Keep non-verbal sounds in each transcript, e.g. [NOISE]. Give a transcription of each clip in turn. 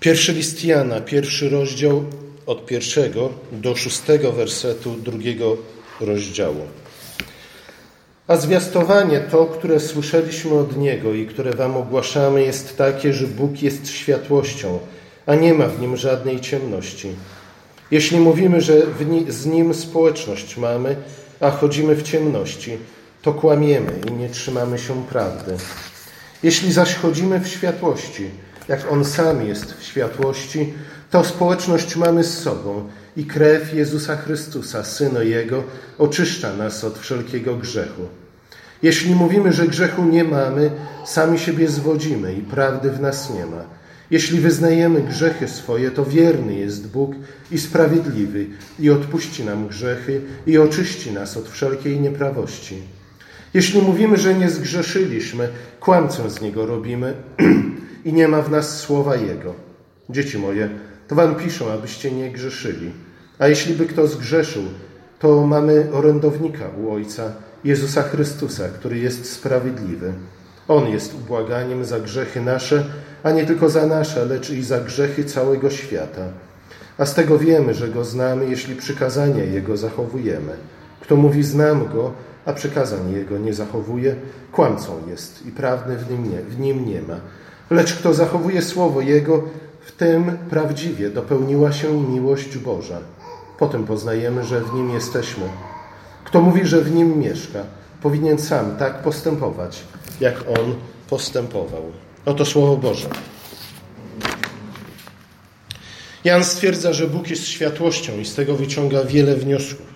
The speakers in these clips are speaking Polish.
Pierwszy list Jana, pierwszy rozdział od pierwszego do szóstego wersetu drugiego rozdziału. A zwiastowanie to, które słyszeliśmy od Niego i które Wam ogłaszamy, jest takie, że Bóg jest światłością, a nie ma w nim żadnej ciemności. Jeśli mówimy, że z nim społeczność mamy, a chodzimy w ciemności, to kłamiemy i nie trzymamy się prawdy. Jeśli zaś chodzimy w światłości, jak On sam jest w światłości, to społeczność mamy z sobą i krew Jezusa Chrystusa, Syna Jego, oczyszcza nas od wszelkiego grzechu. Jeśli mówimy, że grzechu nie mamy, sami siebie zwodzimy i prawdy w nas nie ma. Jeśli wyznajemy grzechy swoje, to wierny jest Bóg i sprawiedliwy i odpuści nam grzechy i oczyści nas od wszelkiej nieprawości. Jeśli mówimy, że nie zgrzeszyliśmy, kłamcę z Niego robimy [CLEARS THROAT] i nie ma w nas słowa Jego. Dzieci moje, to wam piszą, abyście nie grzeszyli. A jeśli by kto zgrzeszył, to mamy orędownika u Ojca, Jezusa Chrystusa, który jest sprawiedliwy. On jest ubłaganiem za grzechy nasze, a nie tylko za nasze, lecz i za grzechy całego świata. A z tego wiemy, że Go znamy, jeśli przykazania Jego zachowujemy. Kto mówi znam Go, a przykazań Jego nie zachowuje, kłamcą jest i prawdy w nim nie, w nim nie ma. Lecz kto zachowuje Słowo Jego, w tym prawdziwie dopełniła się miłość Boża. Potem poznajemy, że w Nim jesteśmy. Kto mówi, że w Nim mieszka, powinien sam tak postępować, jak On postępował. Oto Słowo Boże. Jan stwierdza, że Bóg jest światłością i z tego wyciąga wiele wniosków.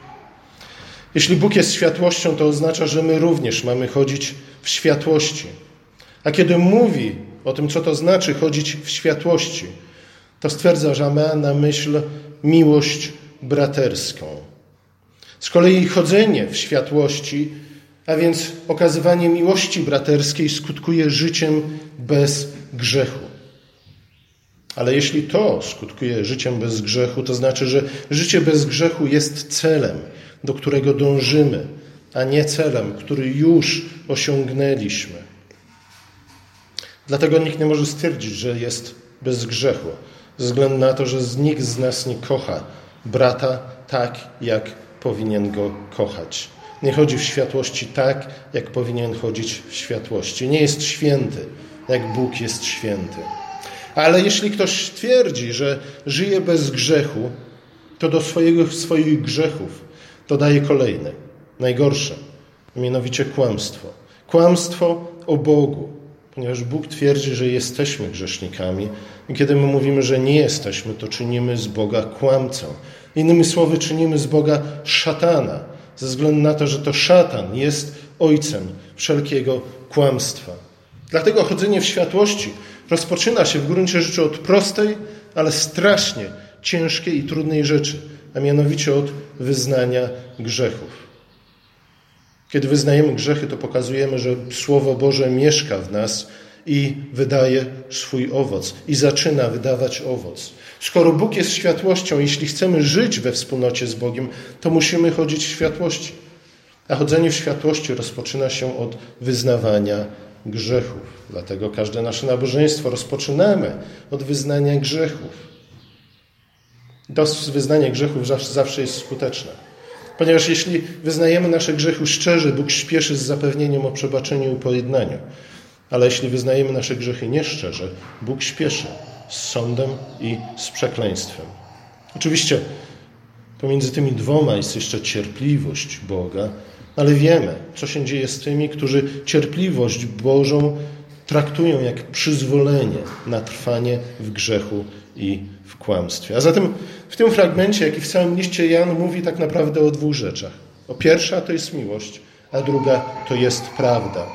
Jeśli Bóg jest światłością, to oznacza, że my również mamy chodzić w światłości. A kiedy mówi o tym, co to znaczy chodzić w światłości, to stwierdza, ma na myśl miłość braterską. Z kolei chodzenie w światłości, a więc okazywanie miłości braterskiej, skutkuje życiem bez grzechu. Ale jeśli to skutkuje życiem bez grzechu, to znaczy, że życie bez grzechu jest celem, do którego dążymy, a nie celem, który już osiągnęliśmy. Dlatego nikt nie może stwierdzić, że jest bez grzechu, ze względu na to, że nikt z nas nie kocha brata tak, jak powinien go kochać. Nie chodzi w światłości tak, jak powinien chodzić w światłości. Nie jest święty, jak Bóg jest święty. Ale jeśli ktoś twierdzi, że żyje bez grzechu, to do swojego, swoich grzechów dodaje kolejny, najgorsze, mianowicie kłamstwo. Kłamstwo o Bogu, ponieważ Bóg twierdzi, że jesteśmy grzesznikami i kiedy my mówimy, że nie jesteśmy, to czynimy z Boga kłamcę. Innymi słowy, czynimy z Boga szatana, ze względu na to, że to szatan jest ojcem wszelkiego kłamstwa. Dlatego chodzenie w światłości rozpoczyna się w gruncie rzeczy od prostej, ale strasznie ciężkiej i trudnej rzeczy, a mianowicie od wyznania grzechów. Kiedy wyznajemy grzechy, to pokazujemy, że Słowo Boże mieszka w nas i wydaje swój owoc, i zaczyna wydawać owoc. Skoro Bóg jest światłością, jeśli chcemy żyć we wspólnocie z Bogiem, to musimy chodzić w światłości. A chodzenie w światłości rozpoczyna się od wyznawania grzechów. Dlatego każde nasze nabożeństwo rozpoczynamy od wyznania grzechów. To wyznanie grzechów zawsze jest skuteczne. Ponieważ jeśli wyznajemy nasze grzechy szczerze, Bóg śpieszy z zapewnieniem o przebaczeniu i pojednaniu. Ale jeśli wyznajemy nasze grzechy nieszczerze, Bóg śpieszy z sądem i z przekleństwem. Oczywiście pomiędzy tymi dwoma jest jeszcze cierpliwość Boga, ale wiemy, co się dzieje z tymi, którzy cierpliwość Bożą traktują jak przyzwolenie na trwanie w grzechu i w kłamstwie. A zatem w tym fragmencie, jak i w całym liście Jan mówi tak naprawdę o dwóch rzeczach. O pierwsza to jest miłość, a druga to jest prawda.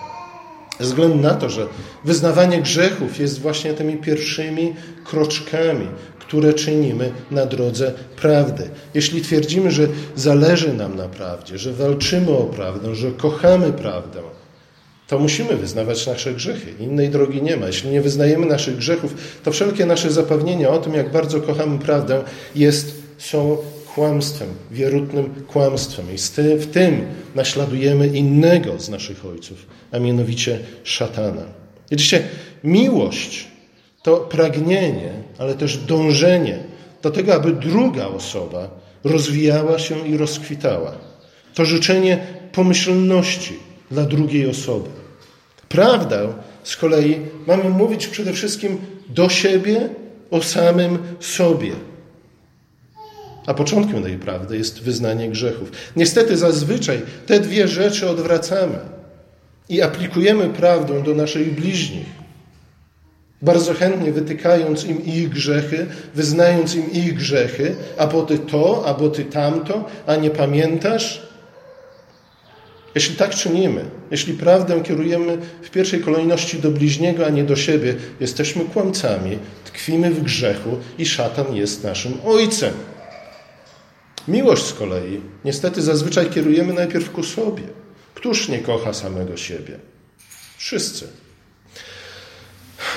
Ze względu na to, że wyznawanie grzechów jest właśnie tymi pierwszymi kroczkami, które czynimy na drodze prawdy. Jeśli twierdzimy, że zależy nam na prawdzie, że walczymy o prawdę, że kochamy prawdę, to musimy wyznawać nasze grzechy. Innej drogi nie ma. Jeśli nie wyznajemy naszych grzechów, to wszelkie nasze zapewnienia o tym, jak bardzo kochamy prawdę, jest, są kłamstwem, wierutnym kłamstwem. I w tym naśladujemy innego z naszych ojców, a mianowicie szatana. Widzicie, miłość to pragnienie, ale też dążenie do tego, aby druga osoba rozwijała się i rozkwitała. To życzenie pomyślności dla drugiej osoby. Prawdę z kolei mamy mówić przede wszystkim do siebie, o samym sobie. A początkiem tej prawdy jest wyznanie grzechów. Niestety zazwyczaj te dwie rzeczy odwracamy i aplikujemy prawdę do naszych bliźnich. Bardzo chętnie wytykając im ich grzechy, wyznając im ich grzechy, a bo ty to, a bo ty tamto, a nie pamiętasz. Jeśli tak czynimy, jeśli prawdę kierujemy w pierwszej kolejności do bliźniego, a nie do siebie, jesteśmy kłamcami, tkwimy w grzechu i szatan jest naszym ojcem. Miłość z kolei niestety zazwyczaj kierujemy najpierw ku sobie. Któż nie kocha samego siebie? Wszyscy.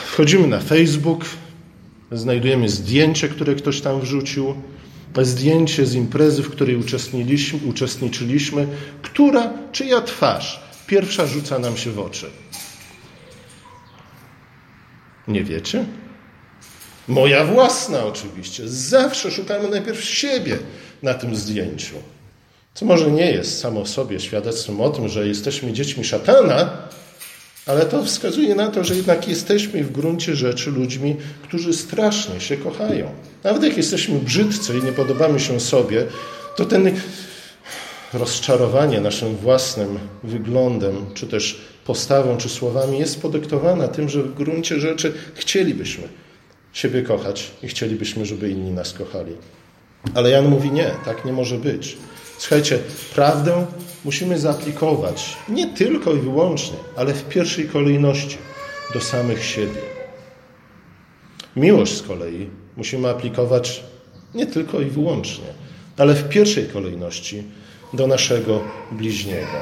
Wchodzimy na Facebook, znajdujemy zdjęcie, które ktoś tam wrzucił, zdjęcie z imprezy, w której uczestniczyliśmy, która, czyja twarz pierwsza rzuca nam się w oczy. Nie wiecie? Moja własna oczywiście. Zawsze szukamy najpierw siebie na tym zdjęciu. Co może nie jest samo w sobie świadectwem o tym, że jesteśmy dziećmi szatana, ale to wskazuje na to, że jednak jesteśmy w gruncie rzeczy ludźmi, którzy strasznie się kochają. Nawet jak jesteśmy brzydcy i nie podobamy się sobie, to ten rozczarowanie naszym własnym wyglądem, czy też postawą, czy słowami jest podyktowana tym, że w gruncie rzeczy chcielibyśmy siebie kochać i chcielibyśmy, żeby inni nas kochali. Ale Jan mówi nie, tak nie może być. Słuchajcie, prawdę musimy zaaplikować nie tylko i wyłącznie, ale w pierwszej kolejności do samych siebie. Miłość z kolei musimy aplikować nie tylko i wyłącznie, ale w pierwszej kolejności do naszego bliźniego.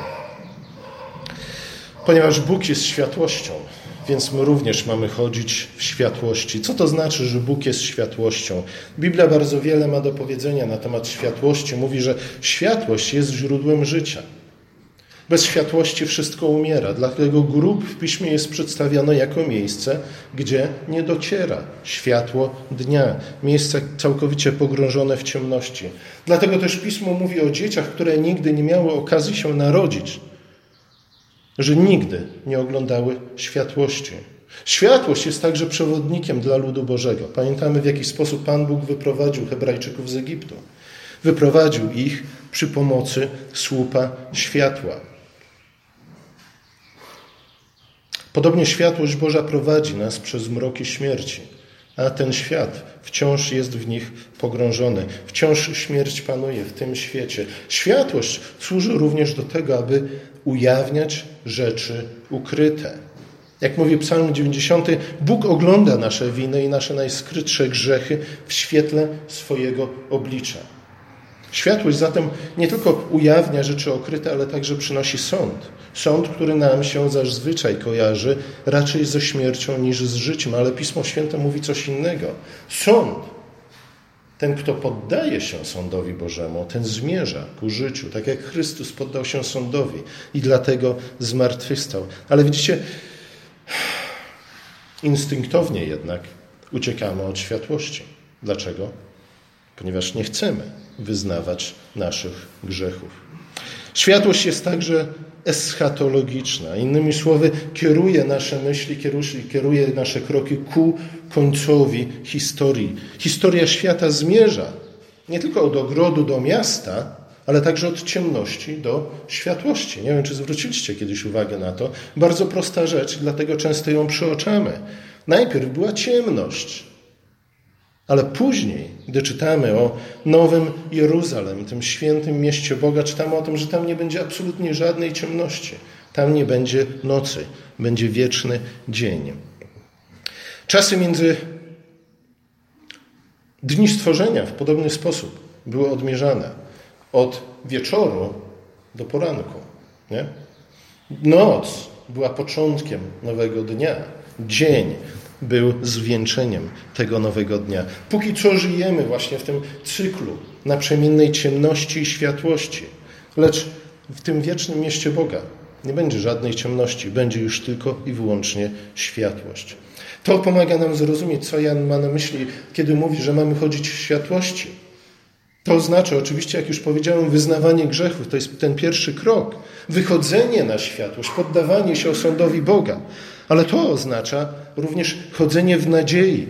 Ponieważ Bóg jest światłością, więc my również mamy chodzić w światłości. Co to znaczy, że Bóg jest światłością? Biblia bardzo wiele ma do powiedzenia na temat światłości. Mówi, że światłość jest źródłem życia. Bez światłości wszystko umiera, dlatego grób w piśmie jest przedstawione jako miejsce, gdzie nie dociera światło dnia, miejsce całkowicie pogrążone w ciemności. Dlatego też pismo mówi o dzieciach, które nigdy nie miały okazji się narodzić, że nigdy nie oglądały światłości. Światłość jest także przewodnikiem dla ludu Bożego. Pamiętamy, w jaki sposób Pan Bóg wyprowadził Hebrajczyków z Egiptu. Wyprowadził ich przy pomocy słupa światła. Podobnie światłość Boża prowadzi nas przez mroki śmierci, a ten świat wciąż jest w nich pogrążony. Wciąż śmierć panuje w tym świecie. Światłość służy również do tego, aby ujawniać rzeczy ukryte. Jak mówi Psalm 90, Bóg ogląda nasze winy i nasze najskrytsze grzechy w świetle swojego oblicza. Światłość zatem nie tylko ujawnia rzeczy okryte, ale także przynosi sąd. Sąd, który nam się zazwyczaj kojarzy raczej ze śmiercią niż z życiem, ale Pismo Święte mówi coś innego. Sąd, ten, kto poddaje się sądowi Bożemu, ten zmierza ku życiu, tak jak Chrystus poddał się sądowi i dlatego zmartwychwstał. Ale widzicie, instynktownie jednak uciekamy od światłości. Dlaczego? Ponieważ nie chcemy wyznawać naszych grzechów. Światłość jest także eschatologiczna. Innymi słowy, kieruje nasze myśli, kieruje nasze kroki ku końcowi historii. Historia świata zmierza nie tylko od ogrodu do miasta, ale także od ciemności do światłości. Nie wiem, czy zwróciliście kiedyś uwagę na to. Bardzo prosta rzecz, dlatego często ją przeoczamy. Najpierw była ciemność, ale później, gdy czytamy o Nowym Jeruzalem, tym świętym mieście Boga, czytamy o tym, że tam nie będzie absolutnie żadnej ciemności. Tam nie będzie nocy, będzie wieczny dzień. Czasy między dni stworzenia w podobny sposób były odmierzane od wieczoru do poranku. Nie? Noc była początkiem nowego dnia. Dzień był zwieńczeniem tego nowego dnia. Póki co żyjemy właśnie w tym cyklu naprzemiennej ciemności i światłości, lecz w tym wiecznym mieście Boga Nie będzie żadnej ciemności, będzie już tylko i wyłącznie światłość. To pomaga nam zrozumieć, co Jan ma na myśli, kiedy mówi, że mamy chodzić w światłości. To oznacza oczywiście, jak już powiedziałem, wyznawanie grzechów. To jest ten pierwszy krok. Wychodzenie na światłość, poddawanie się osądowi Boga. Ale to oznacza również chodzenie w nadziei.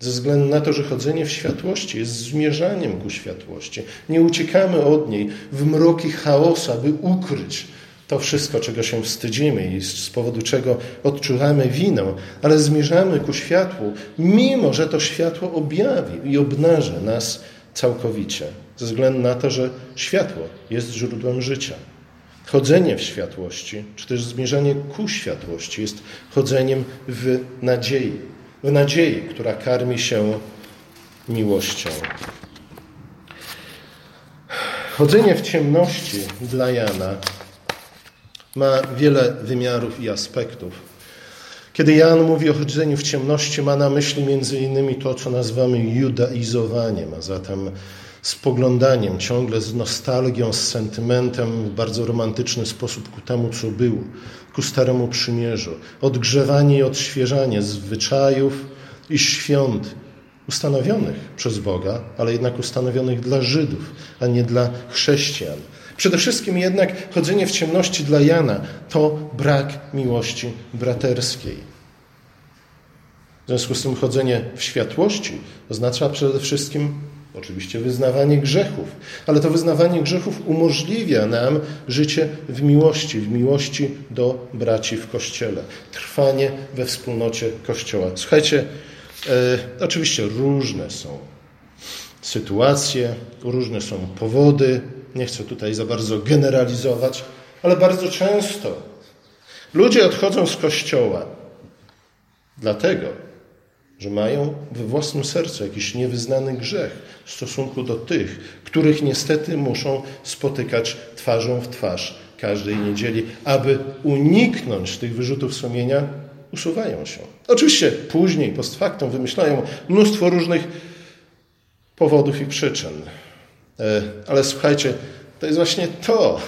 Ze względu na to, że chodzenie w światłości jest zmierzaniem ku światłości. Nie uciekamy od niej w mroki chaosu, aby ukryć to wszystko, czego się wstydzimy i z powodu czego odczuwamy winę, ale zmierzamy ku światłu, mimo że to światło objawi i obnaży nas całkowicie, ze względu na to, że światło jest źródłem życia. Chodzenie w światłości, czy też zmierzanie ku światłości jest chodzeniem w nadziei. W nadziei, która karmi się miłością. Chodzenie w ciemności dla Jana ma wiele wymiarów i aspektów. Kiedy Jan mówi o chodzeniu w ciemności, ma na myśli między innymi to, co nazywamy judaizowaniem, a zatem spoglądaniem, ciągle z nostalgią, z sentymentem, w bardzo romantyczny sposób ku temu, co było, ku Staremu Przymierzu. Odgrzewanie i odświeżanie zwyczajów i świąt ustanowionych przez Boga, ale jednak ustanowionych dla Żydów, a nie dla chrześcijan. Przede wszystkim jednak chodzenie w ciemności dla Jana to brak miłości braterskiej. W związku z tym chodzenie w światłości oznacza przede wszystkim oczywiście wyznawanie grzechów, ale to wyznawanie grzechów umożliwia nam życie w miłości, w miłości do braci w Kościele, trwanie we wspólnocie Kościoła. Słuchajcie, e, oczywiście różne są sytuacje, różne są powody, nie chcę tutaj za bardzo generalizować, ale bardzo często ludzie odchodzą z kościoła dlatego, że mają we własnym sercu jakiś niewyznany grzech w stosunku do tych, których niestety muszą spotykać twarzą w twarz każdej niedzieli, aby uniknąć tych wyrzutów sumienia, usuwają się. Oczywiście później, post factum, wymyślają mnóstwo różnych powodów i przyczyn. E, ale słuchajcie, to jest właśnie to,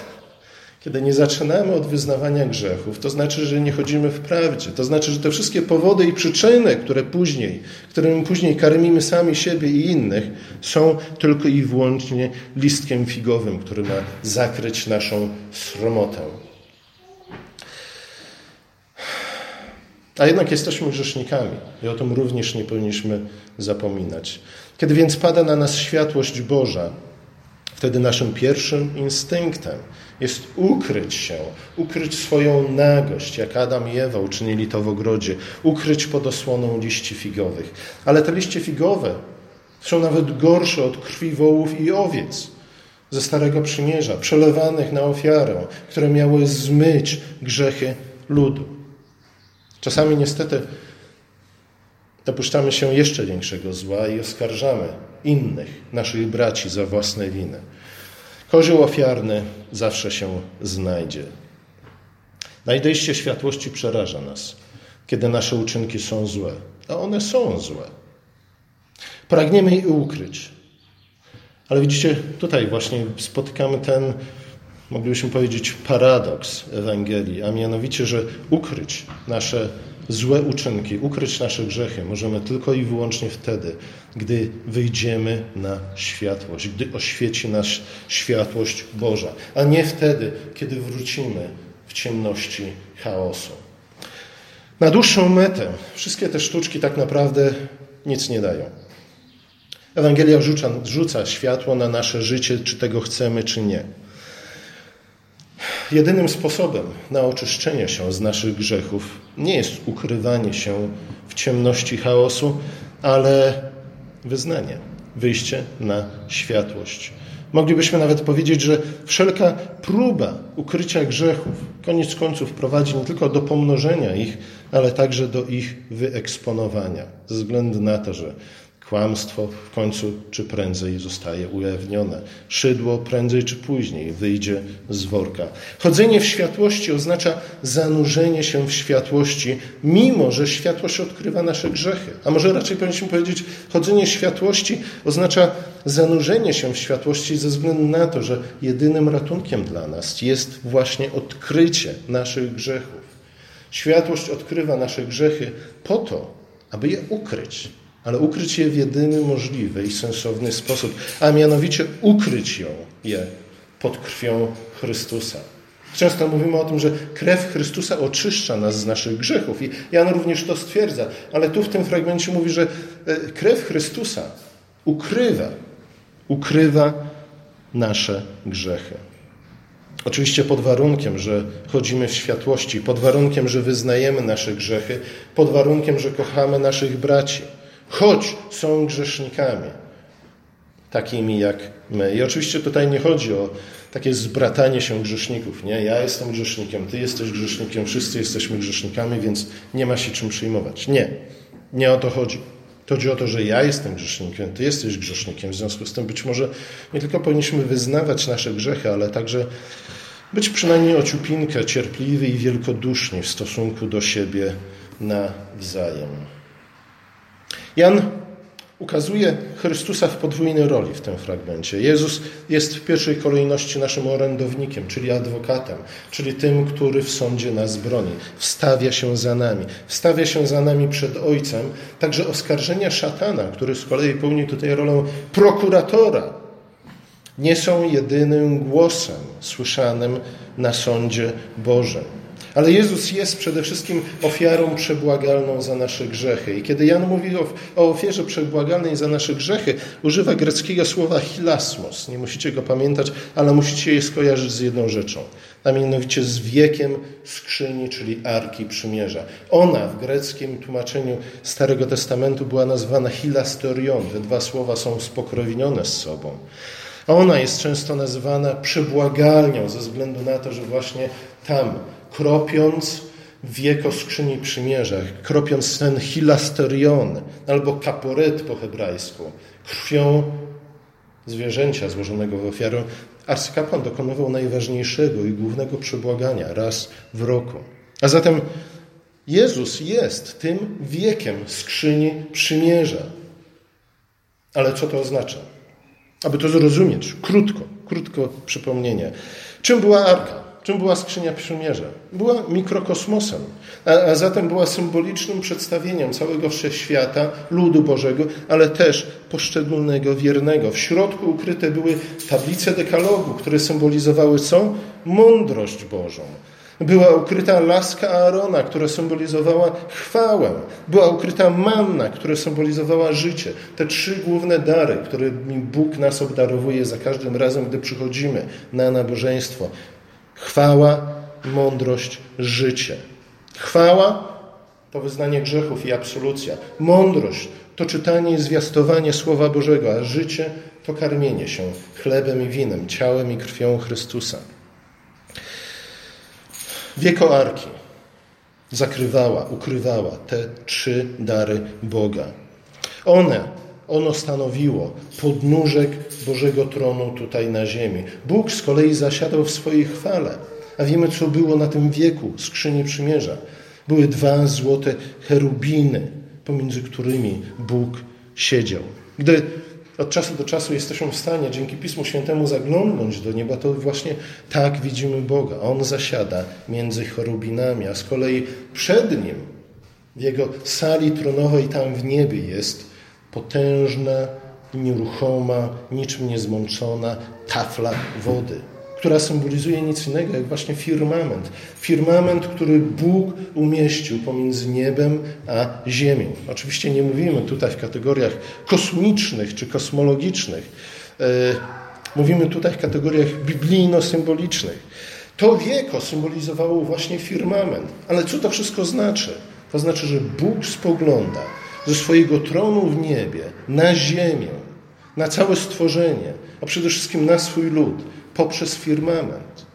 kiedy nie zaczynamy od wyznawania grzechów, to znaczy, że nie chodzimy w prawdzie. To znaczy, że te wszystkie powody i przyczyny, które później, którymi później karmimy sami siebie i innych, są tylko i wyłącznie listkiem figowym, który ma zakryć naszą sromotę. A jednak jesteśmy grzesznikami i o tym również nie powinniśmy zapominać. Kiedy więc pada na nas światłość Boża, wtedy naszym pierwszym instynktem jest ukryć się, ukryć swoją nagość, jak Adam i Ewa uczynili to w ogrodzie, ukryć pod osłoną liści figowych. Ale te liście figowe są nawet gorsze od krwi wołów i owiec ze Starego Przymierza, przelewanych na ofiarę, które miały zmyć grzechy ludu. Czasami niestety dopuszczamy się jeszcze większego zła i oskarżamy innych, naszych braci za własne winy. Kozioł ofiarny zawsze się znajdzie. Najdejście światłości przeraża nas, kiedy nasze uczynki są złe, a one są złe. Pragniemy je ukryć. Ale widzicie, tutaj właśnie spotykamy ten, moglibyśmy powiedzieć, paradoks Ewangelii, a mianowicie, że ukryć nasze złe uczynki, ukryć nasze grzechy możemy tylko i wyłącznie wtedy, gdy wyjdziemy na światłość, gdy oświeci nas światłość Boża, a nie wtedy, kiedy wrócimy w ciemności chaosu. Na dłuższą metę wszystkie te sztuczki tak naprawdę nic nie dają. Ewangelia rzuca, rzuca światło na nasze życie, czy tego chcemy, czy nie. Jedynym sposobem na oczyszczenie się z naszych grzechów nie jest ukrywanie się w ciemności chaosu, ale wyznanie, wyjście na światłość. Moglibyśmy nawet powiedzieć, że wszelka próba ukrycia grzechów koniec końców prowadzi nie tylko do pomnożenia ich, ale także do ich wyeksponowania, ze względu na to, że Kłamstwo w końcu czy prędzej zostaje ujawnione. Szydło prędzej czy później wyjdzie z worka. Chodzenie w światłości oznacza zanurzenie się w światłości, mimo że światłość odkrywa nasze grzechy. A może raczej powinniśmy powiedzieć, chodzenie w światłości oznacza zanurzenie się w światłości ze względu na to, że jedynym ratunkiem dla nas jest właśnie odkrycie naszych grzechów. Światłość odkrywa nasze grzechy po to, aby je ukryć ale ukryć je w jedyny możliwy i sensowny sposób, a mianowicie ukryć ją je pod krwią Chrystusa. Często mówimy o tym, że krew Chrystusa oczyszcza nas z naszych grzechów i Jan również to stwierdza, ale tu w tym fragmencie mówi, że e, krew Chrystusa ukrywa, ukrywa nasze grzechy. Oczywiście pod warunkiem, że chodzimy w światłości, pod warunkiem, że wyznajemy nasze grzechy, pod warunkiem, że kochamy naszych braci choć są grzesznikami, takimi jak my. I oczywiście tutaj nie chodzi o takie zbratanie się grzeszników. Nie, ja jestem grzesznikiem, ty jesteś grzesznikiem, wszyscy jesteśmy grzesznikami, więc nie ma się czym przyjmować. Nie, nie o to chodzi. Chodzi o to, że ja jestem grzesznikiem, ty jesteś grzesznikiem. W związku z tym być może nie tylko powinniśmy wyznawać nasze grzechy, ale także być przynajmniej ociupinkę cierpliwi i wielkoduszni w stosunku do siebie nawzajem. Jan ukazuje Chrystusa w podwójnej roli w tym fragmencie. Jezus jest w pierwszej kolejności naszym orędownikiem, czyli adwokatem, czyli tym, który w sądzie nas broni. Wstawia się za nami. Wstawia się za nami przed Ojcem. Także oskarżenia szatana, który z kolei pełni tutaj rolę prokuratora, nie są jedynym głosem słyszanym na sądzie Bożym. Ale Jezus jest przede wszystkim ofiarą przebłagalną za nasze grzechy. I kiedy Jan mówi o, o ofierze przebłagalnej za nasze grzechy, używa greckiego słowa hilasmos. Nie musicie go pamiętać, ale musicie je skojarzyć z jedną rzeczą. A mianowicie z wiekiem skrzyni, czyli Arki Przymierza. Ona w greckim tłumaczeniu Starego Testamentu była nazwana hilastorion. Te dwa słowa są spokrewnione z sobą. Ona jest często nazywana przebłagalnią ze względu na to, że właśnie tam kropiąc wieko skrzyni przymierza, kropiąc ten hilasterion albo kaporet po hebrajsku, krwią zwierzęcia złożonego w ofiarę, arcykapłan dokonywał najważniejszego i głównego przebłagania raz w roku. A zatem Jezus jest tym wiekiem skrzyni przymierza. Ale co to oznacza? Aby to zrozumieć, krótko, krótko przypomnienie. Czym była arka? Czym była skrzynia przymierza? Była mikrokosmosem, a, a zatem była symbolicznym przedstawieniem całego wszechświata, ludu Bożego, ale też poszczególnego wiernego. W środku ukryte były tablice dekalogu, które symbolizowały co? Mądrość Bożą. Była ukryta laska Aarona, która symbolizowała chwałę. Była ukryta manna, która symbolizowała życie. Te trzy główne dary, którymi Bóg nas obdarowuje za każdym razem, gdy przychodzimy na nabożeństwo. Chwała, mądrość, życie. Chwała to wyznanie grzechów i absolucja. Mądrość to czytanie i zwiastowanie Słowa Bożego, a życie to karmienie się chlebem i winem, ciałem i krwią Chrystusa. Wieko Arki zakrywała, ukrywała te trzy dary Boga. One, ono stanowiło podnóżek Bożego tronu tutaj na ziemi. Bóg z kolei zasiadał w swojej chwale. A wiemy, co było na tym wieku skrzyni przymierza. Były dwa złote cherubiny, pomiędzy którymi Bóg siedział. Gdy od czasu do czasu jesteśmy w stanie dzięki Pismu Świętemu zaglądnąć do nieba, to właśnie tak widzimy Boga. On zasiada między cherubinami, a z kolei przed Nim, w Jego sali tronowej tam w niebie jest potężna, nieruchoma, niczym niezmączona tafla wody która symbolizuje nic innego jak właśnie firmament. Firmament, który Bóg umieścił pomiędzy niebem a ziemią. Oczywiście nie mówimy tutaj w kategoriach kosmicznych czy kosmologicznych. E, mówimy tutaj w kategoriach biblijno-symbolicznych. To wieko symbolizowało właśnie firmament. Ale co to wszystko znaczy? To znaczy, że Bóg spogląda ze swojego tronu w niebie na ziemię, na całe stworzenie, a przede wszystkim na swój lud poprzez firmament.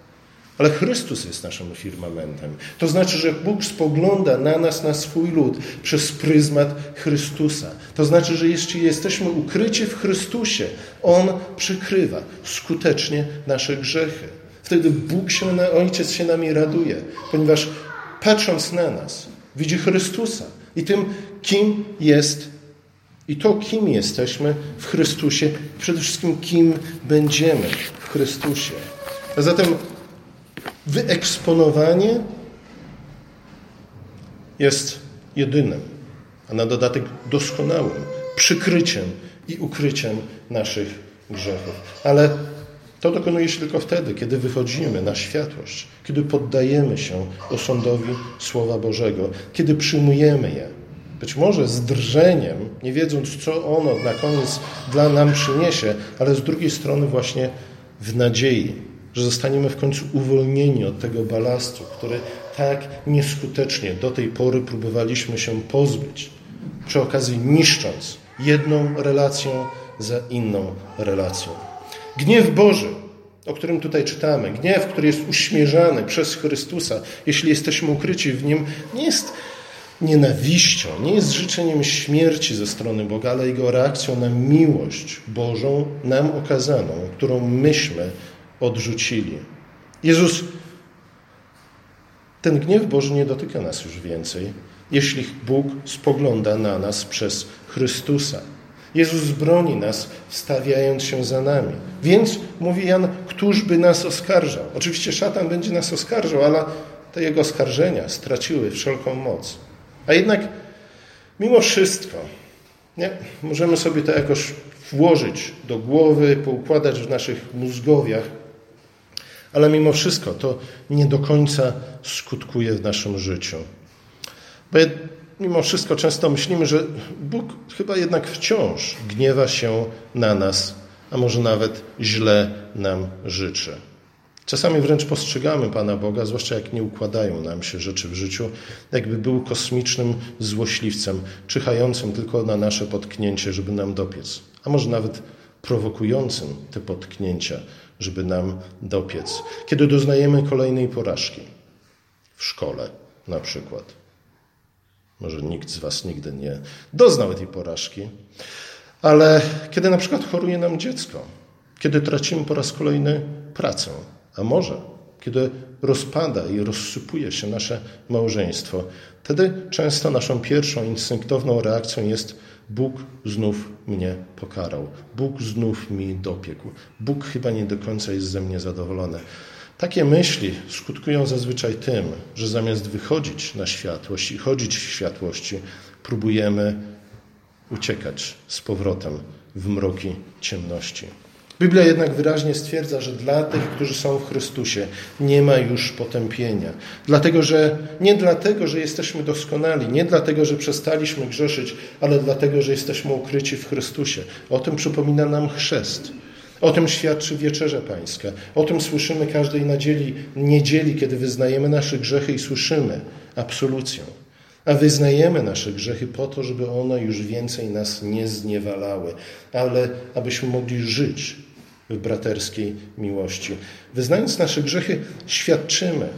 Ale Chrystus jest naszym firmamentem. To znaczy, że Bóg spogląda na nas, na swój lud przez pryzmat Chrystusa. To znaczy, że jeśli jesteśmy ukryci w Chrystusie, On przykrywa skutecznie nasze grzechy. Wtedy Bóg się, Ojciec się nami raduje, ponieważ patrząc na nas, widzi Chrystusa i tym, kim jest i to, kim jesteśmy w Chrystusie, przede wszystkim kim będziemy w Chrystusie. A zatem wyeksponowanie jest jedynym, a na dodatek doskonałym przykryciem i ukryciem naszych grzechów. Ale to dokonuje się tylko wtedy, kiedy wychodzimy na światłość, kiedy poddajemy się osądowi Słowa Bożego, kiedy przyjmujemy je. Być może z drżeniem, nie wiedząc, co ono na koniec dla nam przyniesie, ale z drugiej strony właśnie w nadziei, że zostaniemy w końcu uwolnieni od tego balastu, który tak nieskutecznie do tej pory próbowaliśmy się pozbyć, przy okazji niszcząc jedną relację za inną relacją. Gniew Boży, o którym tutaj czytamy, gniew, który jest uśmierzany przez Chrystusa, jeśli jesteśmy ukryci w nim, nie jest nienawiścią, nie jest życzeniem śmierci ze strony Boga, ale jego reakcją na miłość Bożą nam okazaną, którą myśmy odrzucili. Jezus, ten gniew Boży nie dotyka nas już więcej, jeśli Bóg spogląda na nas przez Chrystusa. Jezus broni nas, stawiając się za nami. Więc, mówi Jan, któż by nas oskarżał? Oczywiście szatan będzie nas oskarżał, ale te jego oskarżenia straciły wszelką moc. A jednak, mimo wszystko, nie, możemy sobie to jakoś włożyć do głowy, poukładać w naszych mózgowiach, ale mimo wszystko to nie do końca skutkuje w naszym życiu. Bo mimo wszystko często myślimy, że Bóg chyba jednak wciąż gniewa się na nas, a może nawet źle nam życzy. Czasami wręcz postrzegamy Pana Boga, zwłaszcza jak nie układają nam się rzeczy w życiu, jakby był kosmicznym złośliwcem, czyhającym tylko na nasze potknięcie, żeby nam dopiec, a może nawet prowokującym te potknięcia, żeby nam dopiec. Kiedy doznajemy kolejnej porażki w szkole na przykład. Może nikt z Was nigdy nie doznał tej porażki, ale kiedy na przykład choruje nam dziecko, kiedy tracimy po raz kolejny pracę, a może kiedy rozpada i rozsypuje się nasze małżeństwo, wtedy często naszą pierwszą instynktowną reakcją jest Bóg znów mnie pokarał, Bóg znów mi dopiekł, Bóg chyba nie do końca jest ze mnie zadowolony. Takie myśli skutkują zazwyczaj tym, że zamiast wychodzić na światłość i chodzić w światłości, próbujemy uciekać z powrotem w mroki ciemności. Biblia jednak wyraźnie stwierdza, że dla tych, którzy są w Chrystusie, nie ma już potępienia. Dlatego, że nie dlatego, że jesteśmy doskonali, nie dlatego, że przestaliśmy grzeszyć, ale dlatego, że jesteśmy ukryci w Chrystusie. O tym przypomina nam chrzest. O tym świadczy Wieczerza Pańska. O tym słyszymy każdej niedzieli, niedzieli, kiedy wyznajemy nasze grzechy i słyszymy absolucję. A wyznajemy nasze grzechy po to, żeby one już więcej nas nie zniewalały, ale abyśmy mogli żyć w braterskiej miłości. Wyznając nasze grzechy, świadczymy,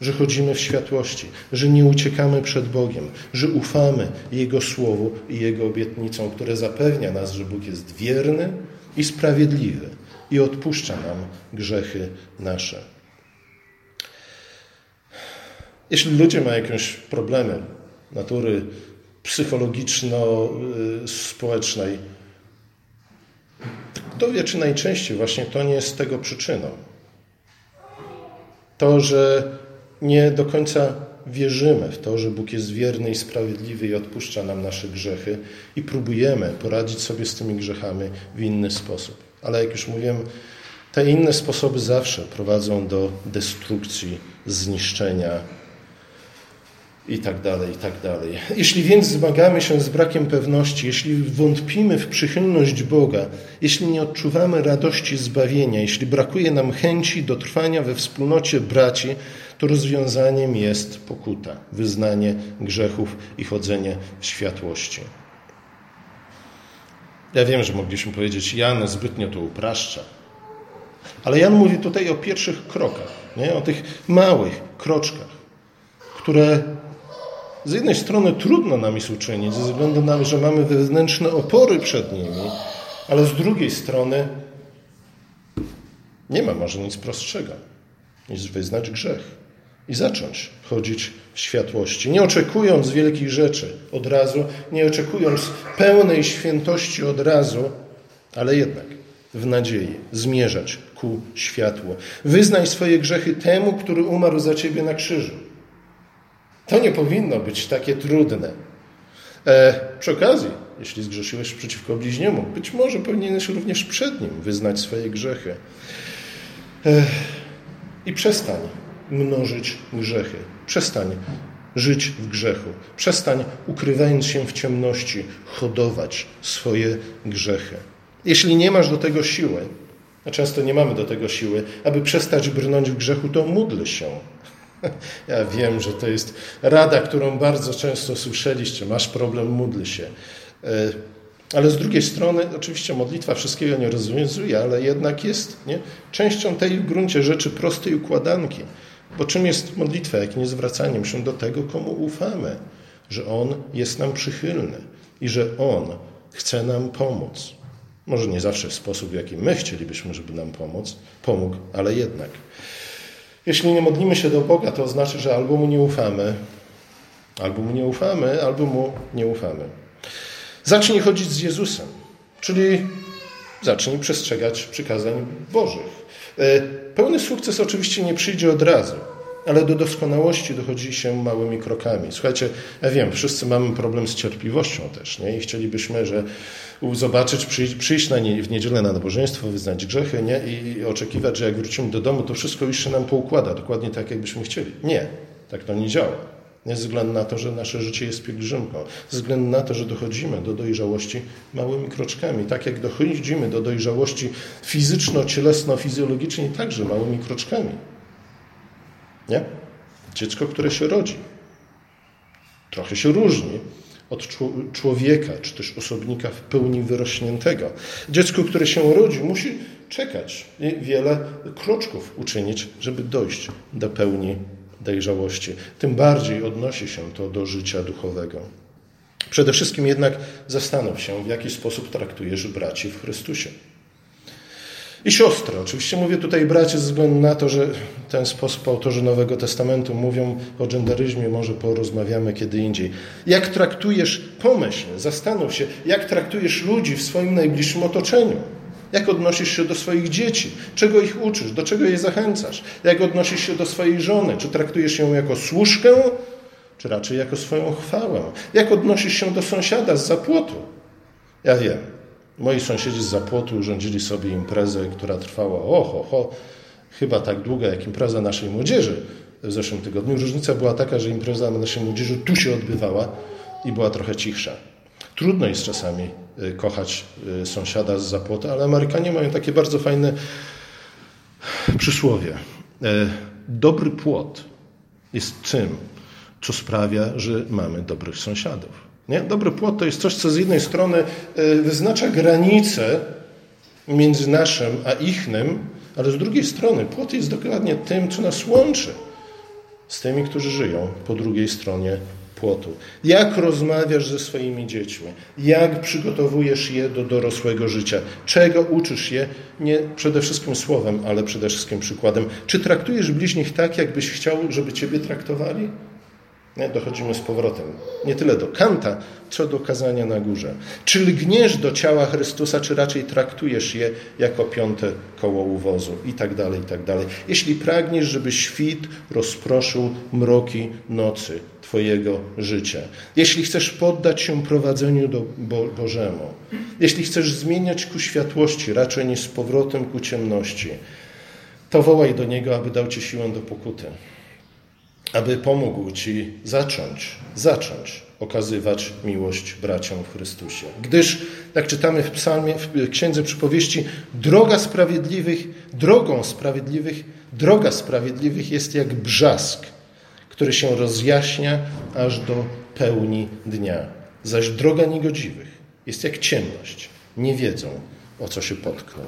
że chodzimy w światłości, że nie uciekamy przed Bogiem, że ufamy Jego Słowu i Jego obietnicom, które zapewnia nas, że Bóg jest wierny i sprawiedliwy i odpuszcza nam grzechy nasze. Jeśli ludzie mają jakieś problemy natury psychologiczno-społecznej, kto wie, czy najczęściej właśnie to nie jest tego przyczyną. To, że nie do końca wierzymy w to, że Bóg jest wierny i sprawiedliwy i odpuszcza nam nasze grzechy i próbujemy poradzić sobie z tymi grzechami w inny sposób. Ale jak już mówiłem, te inne sposoby zawsze prowadzą do destrukcji, zniszczenia, i tak dalej, i tak dalej. Jeśli więc zmagamy się z brakiem pewności, jeśli wątpimy w przychylność Boga, jeśli nie odczuwamy radości zbawienia, jeśli brakuje nam chęci do trwania we wspólnocie braci, to rozwiązaniem jest pokuta, wyznanie grzechów i chodzenie w światłości. Ja wiem, że mogliśmy powiedzieć, Jan zbytnio to upraszcza, ale Jan mówi tutaj o pierwszych krokach nie? o tych małych kroczkach, które z jednej strony trudno nam jest uczynić, ze względu na to, że mamy wewnętrzne opory przed nimi, ale z drugiej strony nie ma może nic prostszego niż wyznać grzech i zacząć chodzić w światłości, nie oczekując wielkich rzeczy od razu, nie oczekując pełnej świętości od razu, ale jednak w nadziei zmierzać ku światłu. Wyznaj swoje grzechy temu, który umarł za ciebie na krzyżu. To nie powinno być takie trudne. E, przy okazji, jeśli zgrzeszyłeś przeciwko bliźniemu, być może powinieneś również przed nim wyznać swoje grzechy. E, I przestań mnożyć grzechy. Przestań żyć w grzechu. Przestań, ukrywając się w ciemności, hodować swoje grzechy. Jeśli nie masz do tego siły, a często nie mamy do tego siły, aby przestać brnąć w grzechu, to módl się. [LAUGHS] Ja wiem, że to jest rada, którą bardzo często słyszeliście. Masz problem, módl się. E, ale z drugiej strony, oczywiście modlitwa wszystkiego nie rozwiązuje, ale jednak jest nie? częścią tej w gruncie rzeczy prostej układanki. Bo czym jest modlitwa, jak nie zwracaniem się do tego, komu ufamy, że On jest nam przychylny i że On chce nam pomóc. Może nie zawsze w sposób, w jaki my chcielibyśmy, żeby nam pomóc, pomógł, ale jednak. Jeśli nie modlimy się do Boga, to oznacza, że albo Mu nie ufamy, albo Mu nie ufamy, albo Mu nie ufamy. Zacznij chodzić z Jezusem, czyli zacznij przestrzegać przykazań Bożych. E, pełny sukces oczywiście nie przyjdzie od razu, ale do doskonałości dochodzi się małymi krokami. Słuchajcie, ja wiem, wszyscy mamy problem z cierpliwością też, nie? I chcielibyśmy, że zobaczyć, przyjść, przyjść na nie, w niedzielę na nabożeństwo, wyznać grzechy, nie? I oczekiwać, że jak wrócimy do domu, to wszystko już się nam poukłada, dokładnie tak, jakbyśmy chcieli. Nie, tak to nie działa. Ze względu na to, że nasze życie jest pielgrzymką, ze względu na to, że dochodzimy do dojrzałości małymi kroczkami. Tak jak dochodzimy do dojrzałości fizyczno-cielesno-fizjologicznej, także małymi kroczkami. Nie? Dziecko, które się rodzi, trochę się różni od człowieka, czy też osobnika w pełni wyrośniętego. Dziecko, które się rodzi, musi czekać i wiele kroczków uczynić, żeby dojść do pełni dojrzałości. Tym bardziej odnosi się to do życia duchowego. Przede wszystkim jednak zastanów się, w jaki sposób traktujesz braci w Chrystusie. I siostry. Oczywiście mówię tutaj bracie ze względu na to, że ten sposób autorzy Nowego Testamentu mówią o genderyzmie, może porozmawiamy kiedy indziej. Jak traktujesz, pomyśl, zastanów się, jak traktujesz ludzi w swoim najbliższym otoczeniu. Jak odnosisz się do swoich dzieci? Czego ich uczysz? Do czego je zachęcasz? Jak odnosisz się do swojej żony? Czy traktujesz ją jako służkę, czy raczej jako swoją chwałę? Jak odnosisz się do sąsiada z zapłotu? Ja wiem, moi sąsiedzi z zapłotu urządzili sobie imprezę, która trwała oho, ho, chyba tak długo jak impreza naszej młodzieży w zeszłym tygodniu. Różnica była taka, że impreza naszej młodzieży tu się odbywała i była trochę cichsza. Trudno jest czasami y, kochać y, sąsiada z zapłota, ale Amerykanie mają takie bardzo fajne przysłowie. E, dobry płot jest tym, co sprawia, że mamy dobrych sąsiadów. Nie? Dobry płot to jest coś, co z jednej strony e, wyznacza granice między naszym a ichnym, ale z drugiej strony płot jest dokładnie tym, co nas łączy z tymi, którzy żyją po drugiej stronie płotu. Jak rozmawiasz ze swoimi dziećmi? Jak przygotowujesz je do dorosłego życia? Czego uczysz je? Nie przede wszystkim słowem, ale przede wszystkim przykładem. Czy traktujesz bliźnich tak, jakbyś chciał, żeby ciebie traktowali? Nie, dochodzimy z powrotem. Nie tyle do kanta, co do kazania na górze. Czy lgniesz do ciała Chrystusa, czy raczej traktujesz je jako piąte koło uwozu? I tak dalej, i tak dalej. Jeśli pragniesz, żeby świt rozproszył mroki nocy Twojego życia, jeśli chcesz poddać się prowadzeniu do Bo Bożemu, jeśli chcesz zmieniać ku światłości, raczej niż z powrotem ku ciemności, to wołaj do Niego, aby dał Ci siłę do pokuty aby pomógł Ci zacząć, zacząć okazywać miłość braciom w Chrystusie. Gdyż, jak czytamy w psalmie, w Księdze Przypowieści, droga sprawiedliwych, drogą sprawiedliwych, droga sprawiedliwych jest jak brzask, który się rozjaśnia aż do pełni dnia. Zaś droga niegodziwych jest jak ciemność, nie wiedzą, o co się potkną.